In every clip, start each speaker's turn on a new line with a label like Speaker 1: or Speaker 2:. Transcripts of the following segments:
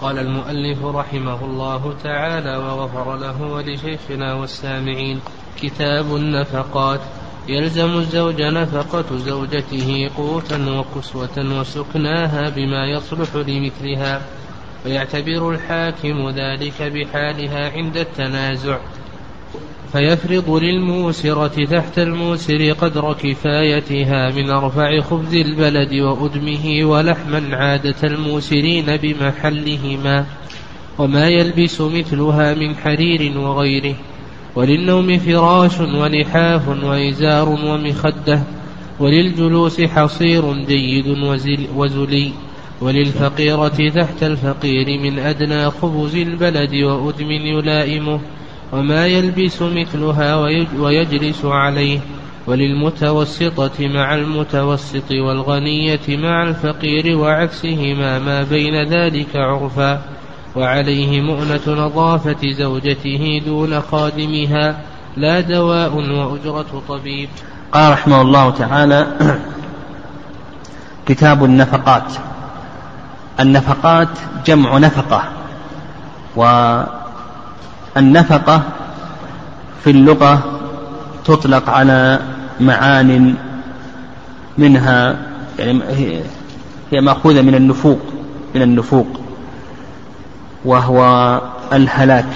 Speaker 1: قال المؤلف رحمه الله تعالى وغفر له ولشيخنا والسامعين كتاب النفقات يلزم الزوج نفقة زوجته قوتا وكسوة وسكناها بما يصلح لمثلها ويعتبر الحاكم ذلك بحالها عند التنازع. فيفرض للموسرة تحت الموسر قدر كفايتها من أرفع خبز البلد وأدمه ولحما عادة الموسرين بمحلهما وما يلبس مثلها من حرير وغيره وللنوم فراش ولحاف وإزار ومخدة وللجلوس حصير جيد وزلي وللفقيرة تحت الفقير من أدنى خبز البلد وأدم يلائمه وما يلبس مثلها ويجلس عليه وللمتوسطة مع المتوسط والغنية مع الفقير وعكسهما ما بين ذلك عرفا وعليه مؤنة نظافة زوجته دون خادمها لا دواء وأجرة طبيب.
Speaker 2: قال رحمه الله تعالى كتاب النفقات. النفقات جمع نفقة والنفقة في اللغة تطلق على معان منها يعني هي مأخوذة من النفوق من النفوق وهو الهلاك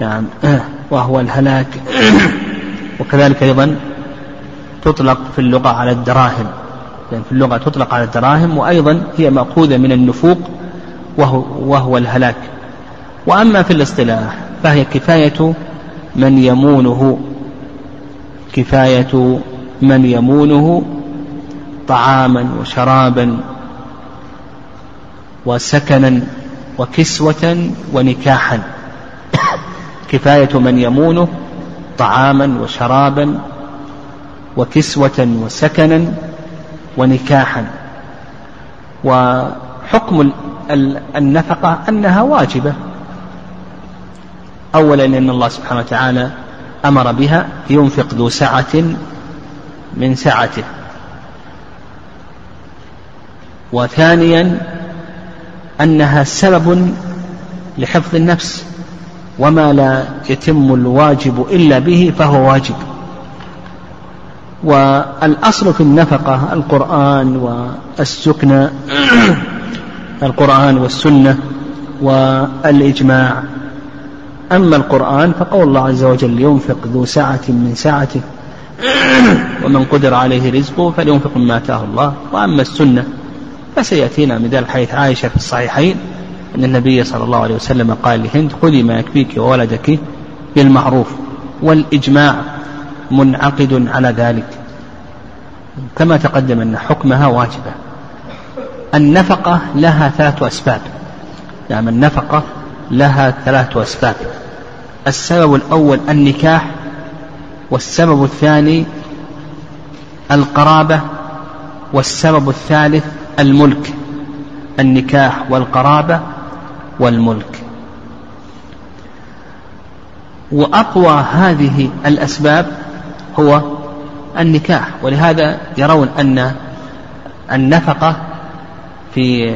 Speaker 2: نعم وهو الهلاك. وكذلك أيضا تطلق في اللغة على الدراهم يعني في اللغة تطلق على الدراهم وأيضا هي مأخوذة من النفوق وهو, وهو الهلاك. وأما في الاصطلاح فهي كفاية من يمونه. كفاية من يمونه طعاما وشرابا وسكنا وكسوة ونكاحا. كفاية من يمونه طعاما وشرابا وكسوة وسكنا ونكاحا. وحكم النفقة أنها واجبة. أولا أن الله سبحانه وتعالى أمر بها ينفق ذو سعة من سعته. وثانيا أنها سبب لحفظ النفس وما لا يتم الواجب إلا به فهو واجب. والأصل في النفقة القرآن والسكنى القرآن والسنة والإجماع. أما القرآن فقول الله عز وجل ينفق ذو سعة من سعته ومن قدر عليه رزقه فلينفق مما آتاه الله. وأما السنة فسيأتينا من ذلك حديث عائشة في الصحيحين أن النبي صلى الله عليه وسلم قال لهند خذي ما يكفيك وولدك بالمعروف والإجماع منعقد على ذلك. كما تقدم أن حكمها واجبة. النفقة لها ثلاث أسباب. نعم النفقة لها ثلاث أسباب. السبب الأول النكاح والسبب الثاني القرابة والسبب الثالث الملك. النكاح والقرابة والملك. وأقوى هذه الأسباب هو النكاح. ولهذا يرون أن النفقة في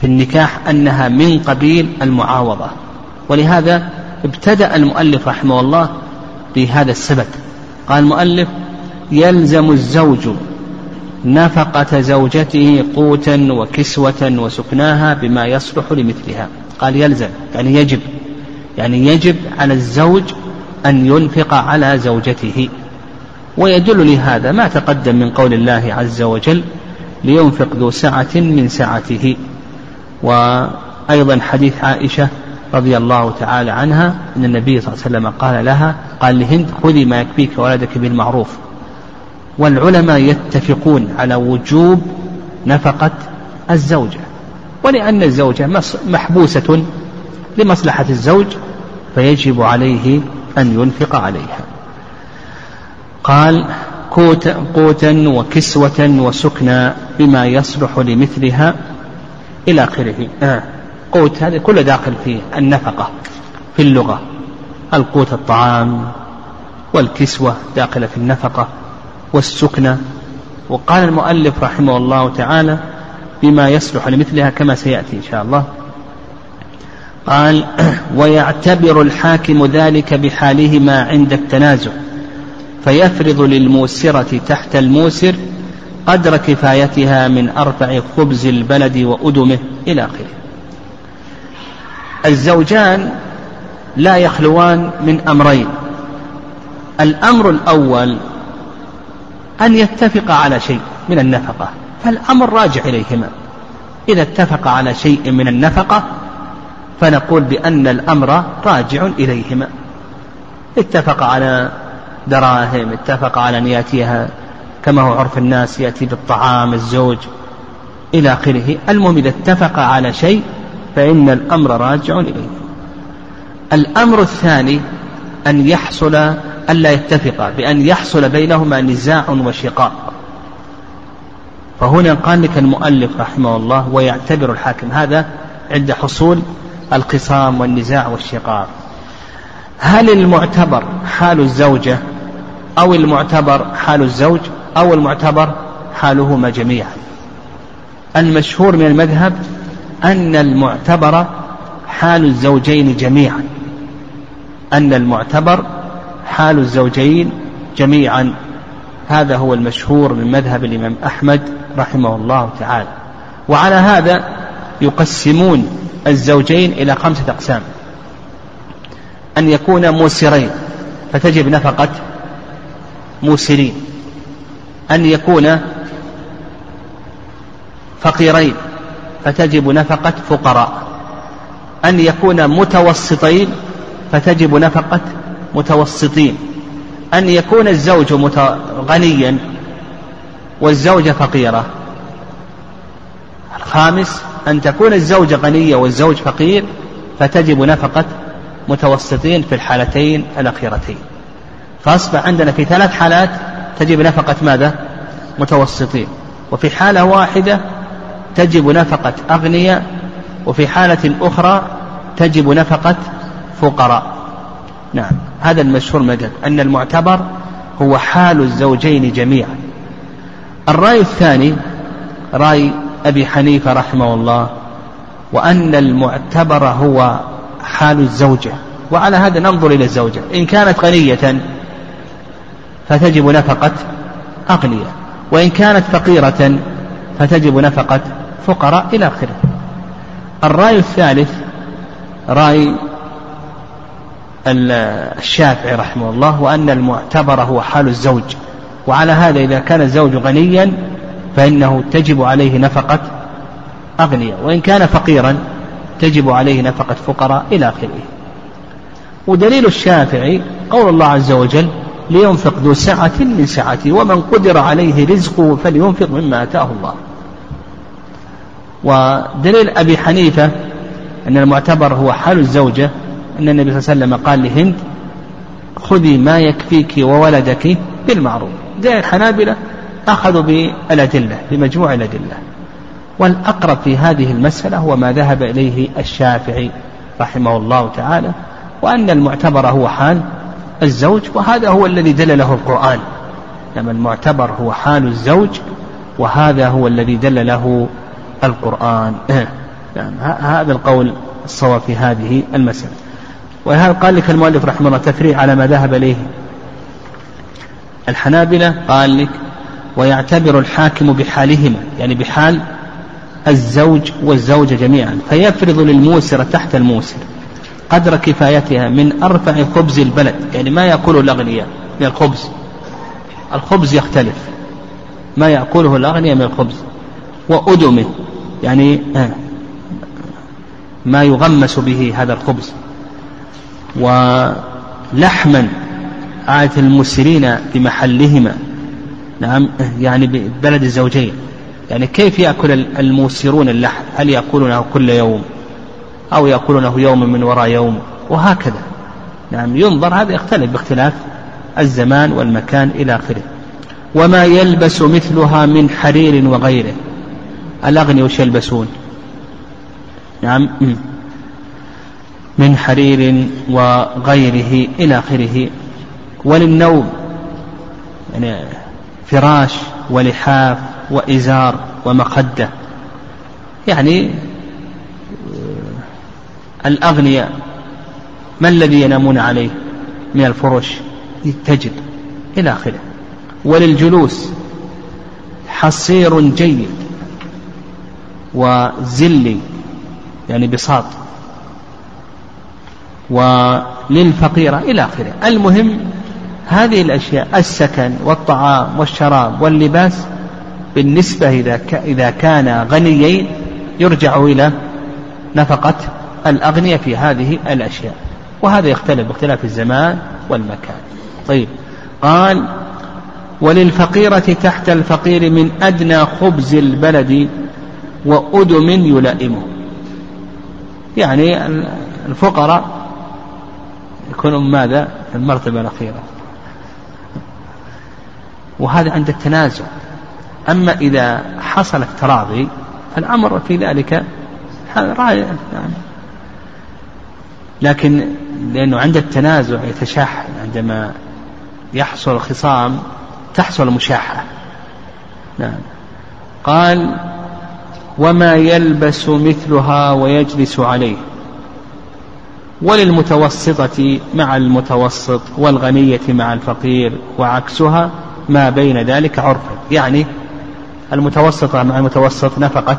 Speaker 2: في النكاح أنها من قبيل المعاوضة. ولهذا ابتدأ المؤلف رحمه الله بهذا السبب. قال المؤلف يلزم الزوج نفقة زوجته قوتا وكسوة وسكناها بما يصلح لمثلها. قال يلزم يعني يجب يعني يجب على الزوج أن ينفق على زوجته. ويدل لهذا ما تقدم من قول الله عز وجل لينفق ذو سعة من سعته. وأيضا حديث عائشة رضي الله تعالى عنها أن النبي صلى الله عليه وسلم قال لها قال لهند خذي ما يكفيك ولدك بالمعروف. والعلماء يتفقون على وجوب نفقة الزوجة. ولأن الزوجة محبوسة لمصلحة الزوج فيجب عليه أن ينفق عليها. قال قوتا وكسوة وسكنى بما يصلح لمثلها إلى آخره. آه. قوت هذا كله داخل في النفقة في اللغة القوت الطعام والكسوة داخلة في النفقة والسكنة. وقال المؤلف رحمه الله تعالى بما يصلح لمثلها كما سيأتي إن شاء الله. قال ويعتبر الحاكم ذلك بحالهما عند التنازع فيفرض للموسرة تحت الموسر قدر كفايتها من أرفع خبز البلد وأدمه إلى آخره. الزوجان لا يخلوان من أمرين. الأمر الأول أن يتفق على شيء من النفقة. فالأمر راجع إليهما. إذا اتفق على شيء من النفقة فنقول بأن الأمر راجع إليهما. اتفق على دراهم اتفق على أن يأتيها كما هو عرف الناس يأتي بالطعام الزوج إلى آخره. المهم إذا اتفق على شيء فإن الأمر راجع إليه. الأمر الثاني أن يحصل ألا يتفقا بأن يحصل بينهما نزاع وشقاق فهنا قال لك المؤلف رحمه الله ويعتبر الحاكم هذا عند حصول الخصام والنزاع والشقاق هل المعتبر حال الزوجة أو المعتبر حال الزوج أو المعتبر حالهما جميعا؟ المشهور من المذهب أن المعتبر حال الزوجين جميعا. أن المعتبر حال الزوجين جميعا. هذا هو المشهور من مذهب الإمام أحمد رحمه الله تعالى. وعلى هذا يقسمون الزوجين إلى خمسة أقسام. أن يكون موسرين فتجب نفقة موسرين. أن يكون فقيرين فتجب نفقة فقراء. أن يكون متوسطين فتجب نفقة متوسطين. أن يكون الزوج غنيا والزوجة فقيرة. الخامس أن تكون الزوجة غنية والزوج فقير فتجب نفقة متوسطين في الحالتين الأخيرتين. فأصبح عندنا في ثلاث حالات تجب نفقة ماذا؟ متوسطين. وفي حالة واحدة تجب نفقة أغنياء وفي حالة أخرى تجب نفقة فقراء. نعم هذا المشهور مذهب أن المعتبر هو حال الزوجين جميعا. الرأي الثاني رأي أبي حنيفة رحمه الله وأن المعتبر هو حال الزوجة. وعلى هذا ننظر إلى الزوجة. إن كانت غنية فتجب نفقة أغنياء. وإن كانت فقيرة فتجب نفقة فقراء إلى آخره. الرأي الثالث رأي الشافعي رحمه الله وأن المعتبر هو حال الزوج. وعلى هذا إذا كان الزوج غنيا فإنه تجب عليه نفقة أغنياء. وإن كان فقيرا تجب عليه نفقة فقراء إلى آخره. ودليل الشافعي قول الله عز وجل لينفق ذو سعة من سعته ومن قدر عليه رزقه فلينفق مما آتاه الله. ودليل أبي حنيفة أن المعتبر هو حال الزوجة أن النبي صلى الله عليه وسلم قال لهند خذي ما يكفيك وولدك بالمعروف. جاء الحنابلة أخذوا بالأدلة بمجموع الأدلة. والأقرب في هذه المسألة هو ما ذهب إليه الشافعي رحمه الله تعالى وأن المعتبر هو حال الزوج وهذا هو الذي دل له القرآن. لما المعتبر هو حال الزوج وهذا هو الذي دل له القرآن. نعم هذا القول الصواب في هذه المسألة. وهذا قال لك المؤلف رحمه الله تفريع على ما ذهب إليه؟ الحنابلة قال لك ويعتبر الحاكم بحالهما يعني بحال الزوج والزوجة جميعا فيفرض للموسر تحت الموسر قدر كفايتها من أرفع خبز البلد يعني ما يأكله الأغنياء من الخبز. الخبز يختلف ما يأكله الأغنياء من الخبز وأدمه. يعني آه، ما يغمس به هذا الخبز. ولحما عادة المسرين بمحلهما. نعم يعني ببلد الزوجين. يعني كيف يأكل الموسرون اللحم؟ هل يأكلونه كل يوم أو يأكلونه يوم من وراء يوم؟ وهكذا. نعم ينظر هذا يختلف باختلاف الزمان والمكان إلى آخره. وما يلبس مثلها من حرير وغيره. الأغني وش يلبسون؟ نعم. من حرير وغيره إلى آخره. وللنوم يعني فراش ولحاف وإزار ومخدة يعني الأغنياء ما الذي ينامون عليه من الفرش؟ تجد إلى آخره. وللجلوس حصير جيد. وزلي يعني بساط. وللفقيرة إلى آخره. المهم هذه الأشياء السكن والطعام والشراب واللباس بالنسبة إذا كان غنيين يرجع إلى نفقة الأغنياء في هذه الأشياء. وهذا يختلف باختلاف الزمان والمكان. طيب. قال وللفقيرة تحت الفقير من أدنى خبز البلد وأدم يلائمه يعني الفقراء يكونون ماذا؟ في المرتبة الأخيرة. وهذا عند التنازع. أما إذا حصل التراضي فالأمر في ذلك رأي لكن لأنه عند التنازع يتشاح عندما يحصل خصام تحصل مشاحة. نعم. قال وما يلبس مثلها ويجلس عليه. وللمتوسطة مع المتوسط والغنية مع الفقير وعكسها ما بين ذلك عرفا يعني المتوسطة مع المتوسط نفقة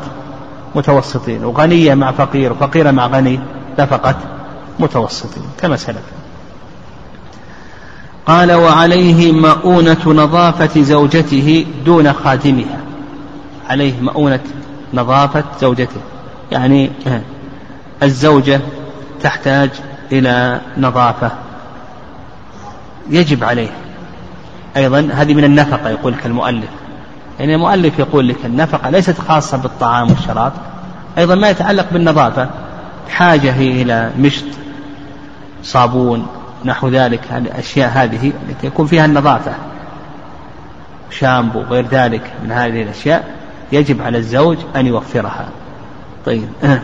Speaker 2: متوسطين وغنية مع فقير وفقيرة مع غني نفقة متوسطين كما سلف. قال وعليه مؤونة نظافة زوجته دون خادمها. عليه مؤونة نظافة زوجته. يعني الزوجة تحتاج إلى نظافة يجب عليه. أيضا هذه من النفقة يقول لك المؤلف يعني المؤلف يقول لك النفقة ليست خاصة بالطعام والشراب أيضا ما يتعلق بالنظافة. حاجة إلى مشط صابون نحو ذلك الأشياء هذه التي يكون فيها النظافة. شامبو غير ذلك من هذه الأشياء. يجب على الزوج أن يوفرها. طيب.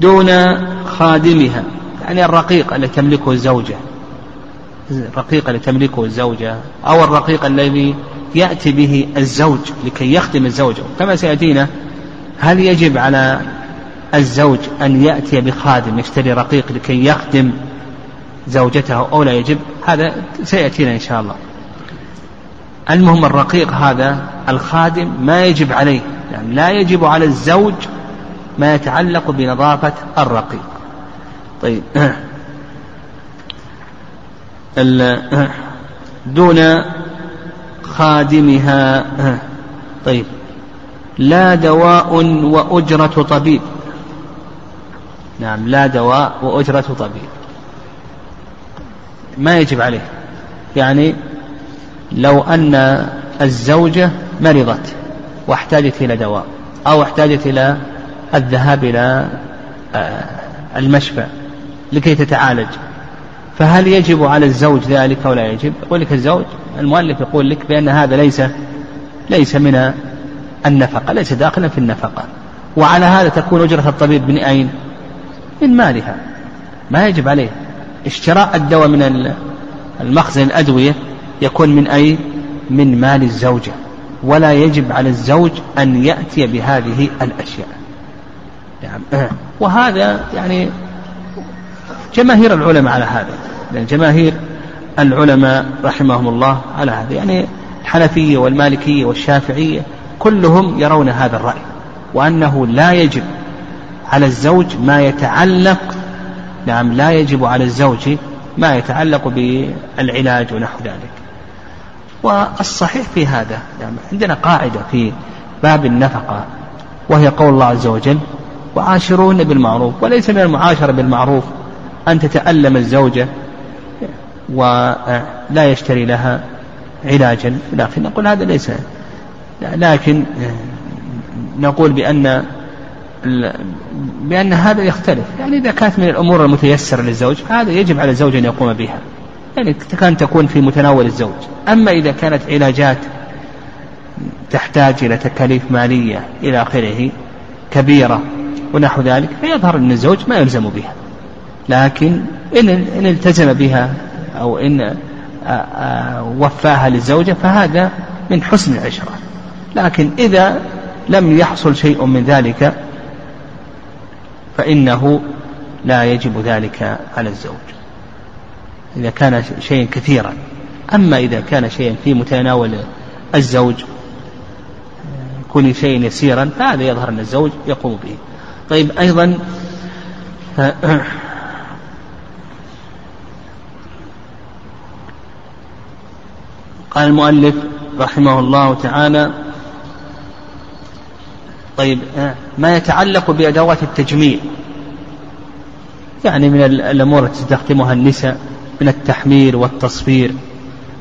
Speaker 2: دون خادمها. يعني الرقيق الذي تملكه الزوجة. الرقيق الذي تملكه الزوجة. أو الرقيق الذي يأتي به الزوج لكي يخدم الزوجة كما سيأتينا هل يجب على الزوج أن يأتي بخادم يشتري رقيق لكي يخدم زوجته أو لا يجب؟ هذا سيأتينا إن شاء الله. المهم الرقيق هذا الخادم ما يجب عليه يعني لا يجب على الزوج ما يتعلق بنظافة الرقيق. طيب. دون خادمها. طيب. لا دواء وأجرة طبيب. نعم لا دواء وأجرة طبيب. ما يجب عليه. يعني لو أن الزوجة مرضت واحتاجت إلى دواء أو احتاجت إلى الذهاب إلى آه، المشفى لكي تتعالج فهل يجب على الزوج ذلك أو لا يجب؟ يقول لك الزوج المؤلف يقول لك بأن هذا ليس ليس من النفقة ليس داخلا في النفقة وعلى هذا تكون أجرة الطبيب من أين من مالها ما يجب عليه. اشتراء الدواء من المخزن الأدوية يكون من أي؟ من مال الزوجة ولا يجب على الزوج أن يأتي بهذه الأشياء. يعني وهذا يعني جماهير العلماء على هذا. لأن جماهير العلماء رحمهم الله على هذا. يعني الحنفية والمالكية والشافعية كلهم يرون هذا الرأي. وأنه لا يجب على الزوج ما يتعلق نعم لا يجب على الزوج ما يتعلق بالعلاج ونحو ذلك. والصحيح في هذا يعني عندنا قاعدة في باب النفقة وهي قول الله عز وجل وعاشرون بالمعروف وليس من المعاشرة بالمعروف أن تتألم الزوجة ولا يشتري لها علاجا لكن نقول هذا ليس لكن نقول بأن بأن هذا يختلف. يعني إذا كانت من الأمور المتيسرة للزوج فهذا يجب على الزوج أن يقوم بها. يعني كان تكون في متناول الزوج. أما إذا كانت علاجات تحتاج إلى تكاليف مالية إلى آخره كبيرة ونحو ذلك فيظهر أن الزوج ما يلزم بها. لكن إن, إن التزم بها أو إن وفاها للزوجة فهذا من حسن العشرة. لكن إذا لم يحصل شيء من ذلك فإنه لا يجب ذلك على الزوج. إذا كان شيئا كثيرا. أما إذا كان شيئا في متناول الزوج كل شيء يسيرا فهذا يظهر أن الزوج يقوم به. طيب أيضا قال المؤلف رحمه الله تعالى طيب ما يتعلق بأدوات التجميل يعني من الأمور التي تستخدمها النساء من التحمير والتصفير.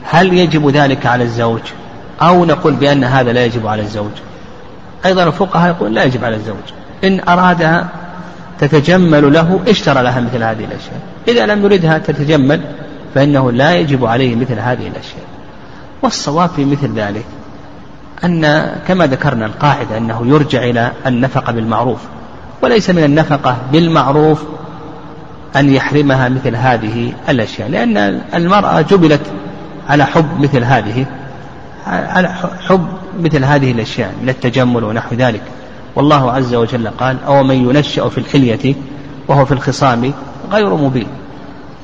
Speaker 2: هل يجب ذلك على الزوج؟ أو نقول بأن هذا لا يجب على الزوج. أيضا الفقهاء يقول لا يجب على الزوج. إن أرادها تتجمل له اشترى لها مثل هذه الأشياء. إذا لم يردها تتجمل فإنه لا يجب عليه مثل هذه الأشياء. والصواب في مثل ذلك أن كما ذكرنا القاعدة أنه يرجع إلى النفقة بالمعروف. وليس من النفقة بالمعروف أن يحرمها مثل هذه الأشياء لأن المرأة جبلت على حب مثل هذه على حب مثل هذه الأشياء من التجمل ونحو ذلك. والله عز وجل قال أو من ينشأ في الحلية وهو في الخصام غير مبين.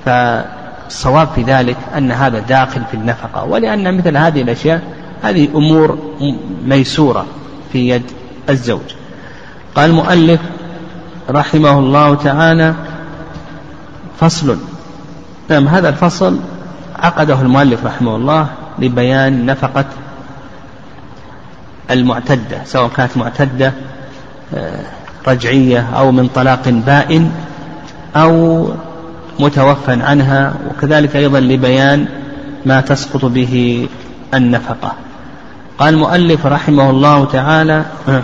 Speaker 2: فالصواب في ذلك أن هذا داخل في النفقة ولأن مثل هذه الأشياء هذه أمور ميسورة في يد الزوج. قال المؤلف رحمه الله تعالى فصل. نعم هذا الفصل عقده المؤلف رحمه الله لبيان نفقة المعتدة سواء كانت معتدة آه، رجعية أو من طلاق بائن أو متوفى عنها وكذلك أيضا لبيان ما تسقط به النفقة. قال المؤلف رحمه الله تعالى آه،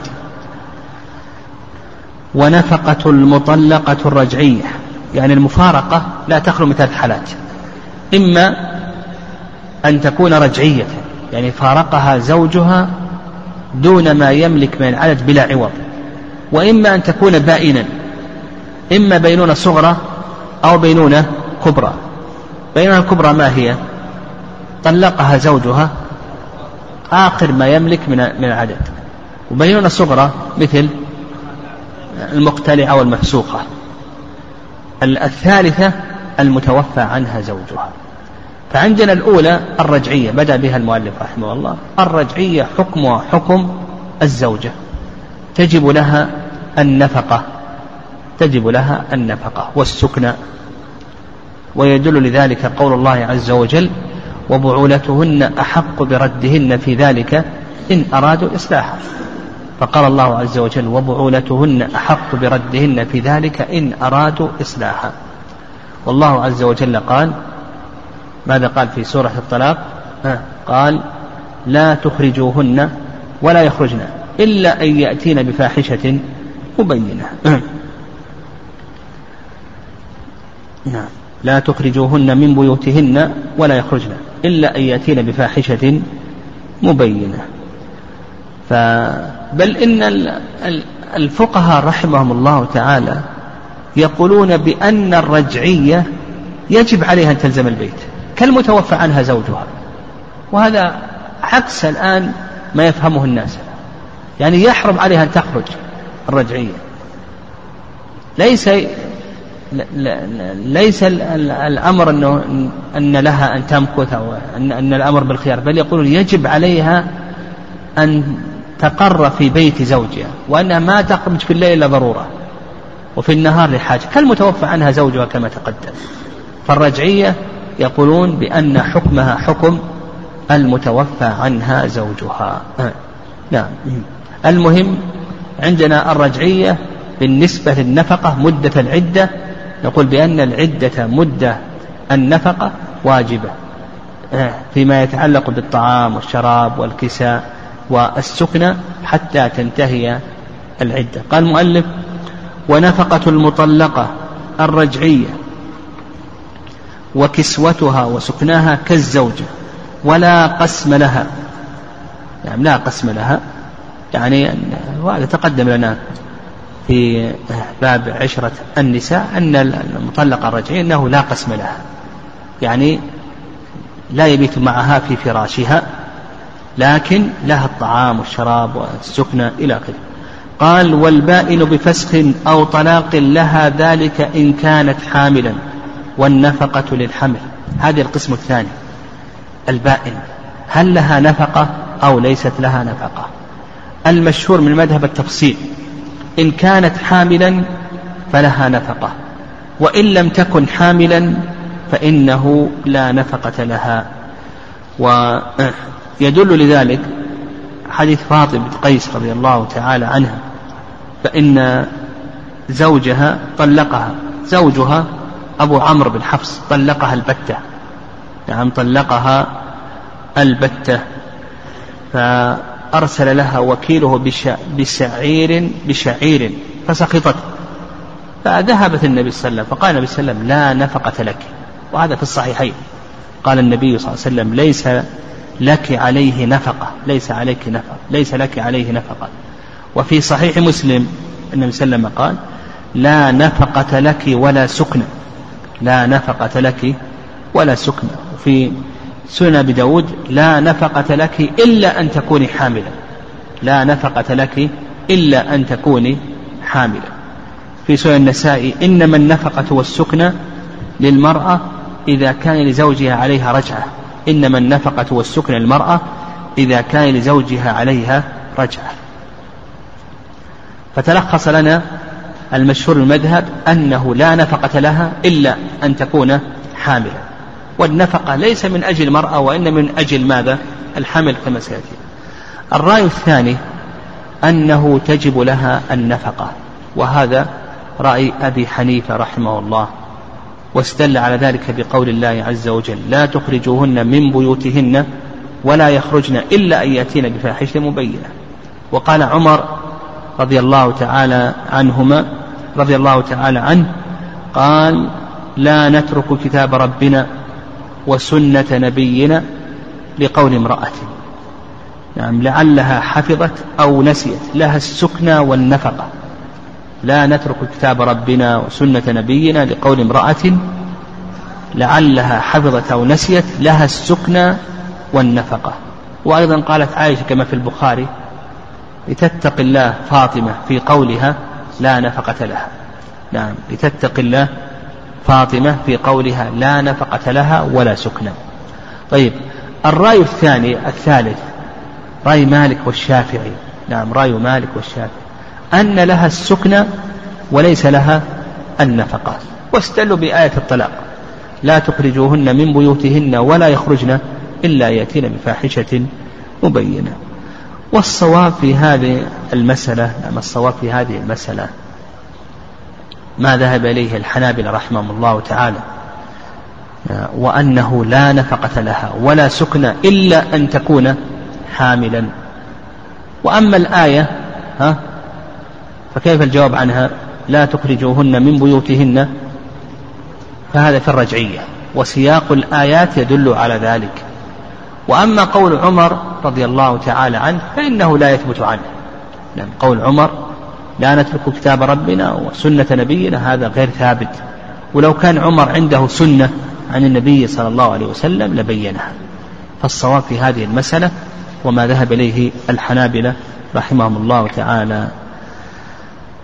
Speaker 2: ونفقة المطلقة الرجعية. يعني المفارقة لا تخلو من ثلاث حالات إما أن تكون رجعية يعني فارقها زوجها دون ما يملك من العدد بلا عوض. وإما أن تكون بائنا إما بينونة صغرى أو بينونة كبرى. بينونة الكبرى ما هي؟ طلقها زوجها آخر ما يملك من من العدد. وبينونة صغرى مثل المقتلعة والمفسوقة الثالثة المتوفى عنها زوجها. فعندنا الأولى الرجعية بدأ بها المؤلف رحمه الله. الرجعية حكمها حكم الزوجة. تجب لها النفقة. تجب لها النفقة والسكنى ويدل لذلك قول الله عز وجل وبعولتهن أحق بردهن في ذلك إن أرادوا إصلاحا فقال الله عز وجل وبعولتهن أحق بردهن في ذلك إن أرادوا إصلاحا. والله عز وجل قال ماذا قال في سورة الطلاق؟ قال لا تخرجوهن ولا يخرجن إلا أن يأتين بفاحشة مبينة. نعم. لا تخرجوهن من بيوتهن ولا يخرجن إلا أن يأتين بفاحشة مبينة. ف بل إن الفقهاء رحمهم الله تعالى يقولون بأن الرجعية يجب عليها أن تلزم البيت كالمتوفى عنها زوجها وهذا عكس الآن ما يفهمه الناس يعني يحرم عليها أن تخرج الرجعية. ليس ليس الأمر أنه أن لها أن تمكث أو أن, الأمر بالخيار بل يقولون يجب عليها أن تقر في بيت زوجها وأنها ما تخرج في الليل إلا ضرورة وفي النهار لحاجة كالمتوفى عنها زوجها كما تقدم. فالرجعية يقولون بأن حكمها حكم المتوفى عنها زوجها. نعم. المهم عندنا الرجعية بالنسبة للنفقة مدة العدة نقول بأن العدة مدة النفقة واجبة فيما يتعلق بالطعام والشراب والكساء. والسكنى حتى تنتهي العدة. قال المؤلف ونفقة المطلقة الرجعية وكسوتها وسكناها كالزوجة ولا قسم لها. يعني لا قسم لها. يعني وهذا تقدم لنا في باب عشرة النساء أن المطلقة الرجعية أنه لا قسم لها. يعني لا يبيت معها في فراشها. لكن لها الطعام والشراب والسكنى إلى آخره. قال والبائن بفسخ أو طلاق لها ذلك إن كانت حاملا والنفقة للحمل. هذه القسم الثاني البائن. هل لها نفقة أو ليست لها نفقة؟ المشهور من مذهب التفصيل إن كانت حاملا فلها نفقة وإن لم تكن حاملا فإنه لا نفقة لها. ويدل لذلك حديث فاطمة قيس رضي الله تعالى عنها فإن زوجها طلقها زوجها أبو عمرو بن حفص طلقها البتة نعم طلقها البتة فأرسل لها وكيله بشعير بشعير فسخطت فذهبت النبي صلى الله عليه وسلم فقال النبي صلى الله عليه وسلم لا نفقة لك وهذا في الصحيحين قال النبي صلى الله عليه وسلم ليس لك عليه نفقة ليس عليك نفقة ليس لك عليه نفقة. وفي صحيح مسلم النبي صلى الله عليه وسلم قال لا نفقة لك ولا سكن لا نفقة لك ولا سكن في سنن أبي لا نفقة لك إلا أن تكوني حاملا. لا نفقة لك إلا أن تكوني حاملا. في سنن النساء إنما النفقة والسكنى للمرأة إذا كان لزوجها عليها رجعة. إنما النفقة والسكن للمرأة إذا كان لزوجها عليها رجعة. فتلخص لنا المشهور المذهب أنه لا نفقة لها إلا أن تكون حاملا والنفقة ليس من أجل المرأة وإن من أجل ماذا؟ الحمل كما سيأتي الرأي الثاني أنه تجب لها النفقة وهذا رأي أبي حنيفة رحمه الله. واستدل على ذلك بقول الله عز وجل لا تخرجوهن من بيوتهن ولا يخرجن إلا أن يأتين بفاحشة مبينة. وقال عمر رضي الله تعالى عنهما رضي الله تعالى عنه قال لا نترك كتاب ربنا وسنة نبينا لقول امرأة. نعم لعلها حفظت أو نسيت لها السكنى والنفقة. لا نترك كتاب ربنا وسنة نبينا لقول امرأة لعلها حفظت أو نسيت لها السكنى والنفقة. وأيضا قالت عائشة كما في البخاري لتتق الله فاطمة في قولها لا نفقة لها. نعم لتتق الله فاطمة في قولها لا نفقة لها ولا سكنى طيب الرأي الثاني الثالث رأي مالك والشافعي. نعم رأي مالك والشافعي. أن لها السكنى وليس لها النفقة واستدلوا بآية الطلاق. لا تخرجوهن من بيوتهن ولا يخرجن إلا يأتين بفاحشة مبينة. والصواب في هذه المسألة نعم الصواب في هذه المسألة ما ذهب إليه الحنابلة رحمهم الله تعالى وأنه لا نفقة لها ولا سكن إلا أن تكون حاملا. وأما الآية ها فكيف الجواب عنها؟ لا تخرجوهن من بيوتهن. فهذا في الرجعية وسياق الآيات يدل على ذلك. وأما قول عمر رضي الله تعالى عنه فإنه لا يثبت عنه. لأن قول عمر لا نترك كتاب ربنا وسنة نبينا هذا غير ثابت. ولو كان عمر عنده سنة عن النبي صلى الله عليه وسلم لبينها. فالصواب في هذه المسألة وما ذهب إليه الحنابلة رحمهم الله تعالى.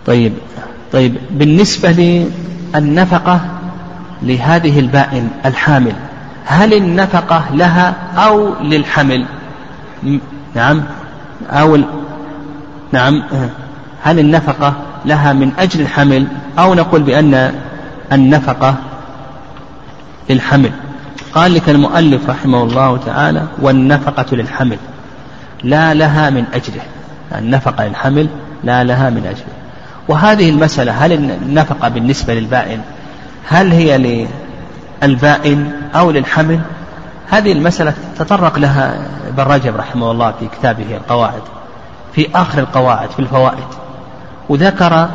Speaker 2: طيب طيب بالنسبة للنفقة لهذه البائن الحامل هل النفقة لها أو للحمل؟ نعم أو نعم هل النفقة لها من أجل الحمل؟ أو نقول بأن النفقة للحمل. قال لك المؤلف رحمه الله تعالى والنفقة للحمل لا لها من أجله. النفقة للحمل لا لها من أجله. وهذه المسألة هل النفقة بالنسبة للبائن هل هي للبائن أو للحمل؟ هذه المسألة تطرق لها ابن رجب رحمه الله في كتابه القواعد في آخر القواعد في الفوائد وذكر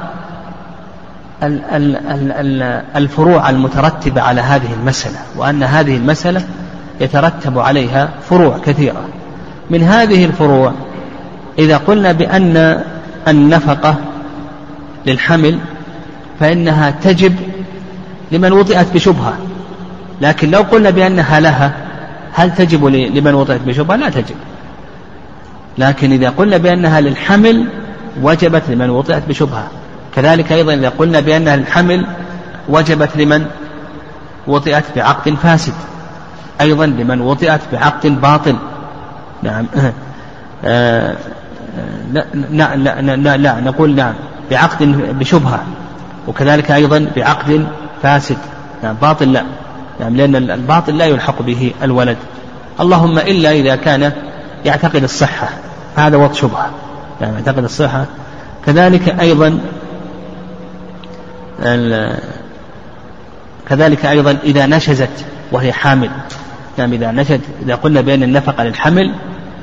Speaker 2: الفروع المترتبة على هذه المسألة وأن هذه المسألة يترتب عليها فروع كثيرة. من هذه الفروع إذا قلنا بأن النفقة للحمل فإنها تجب لمن وطئت بشبهة. لكن لو قلنا بأنها لها هل تجب لمن وطئت بشبهة؟ لا تجب. لكن إذا قلنا بأنها للحمل وجبت لمن وطئت بشبهة. كذلك أيضا إذا قلنا بأن الحمل وجبت لمن وطئت بعقد فاسد. أيضا لمن وطئت بعقد باطل. نعم. آه لا, لا, لا, لا, لا نقول نعم. بعقد بشبهة وكذلك أيضا بعقد فاسد. نعم باطل لا. نعم لأن الباطل لا يلحق به الولد. اللهم إلا إذا كان يعتقد الصحة. هذا وقت شبهة. نعم يعتقد الصحة. كذلك أيضا كذلك أيضا إذا نشزت وهي حامل. نعم إذا نشد إذا قلنا بأن النفقة للحمل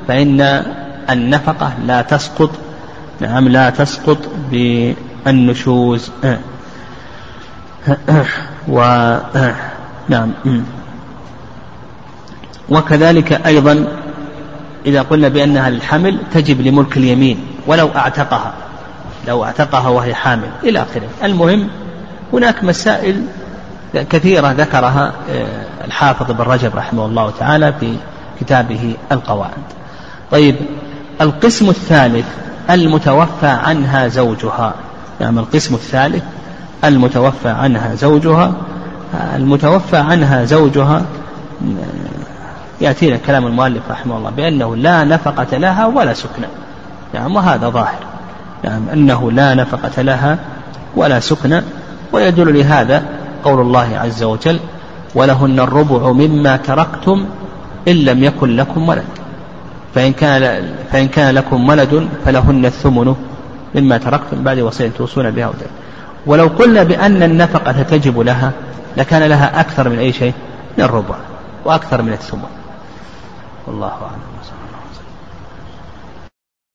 Speaker 2: فإن النفقة لا تسقط نعم لا تسقط بالنشوز. و نعم. وكذلك أيضا إذا قلنا بأنها للحمل تجب لملك اليمين ولو أعتقها لو أعتقها وهي حامل إلى آخره. المهم هناك مسائل كثيرة ذكرها آه، الحافظ بن رجب رحمه الله تعالى في كتابه القواعد. طيب القسم الثالث المتوفى عنها زوجها. نعم القسم الثالث المتوفى عنها زوجها المتوفى عنها زوجها يأتينا كلام المؤلف رحمه الله بأنه لا نفقة لها ولا سكنى نعم وهذا ظاهر. نعم أنه لا نفقة لها ولا سكنى ويدل لهذا قول الله عز وجل ولهن الربع مما تركتم إن لم يكن لكم ولد. فإن كان فإن كان لكم ولد فلهن الثمن مما تركتم بعد وصية توصون بها ودين. ولو قلنا بأن النفقة تجب لها لكان لها أكثر من أي شيء من الربع وأكثر من الثمن والله أعلم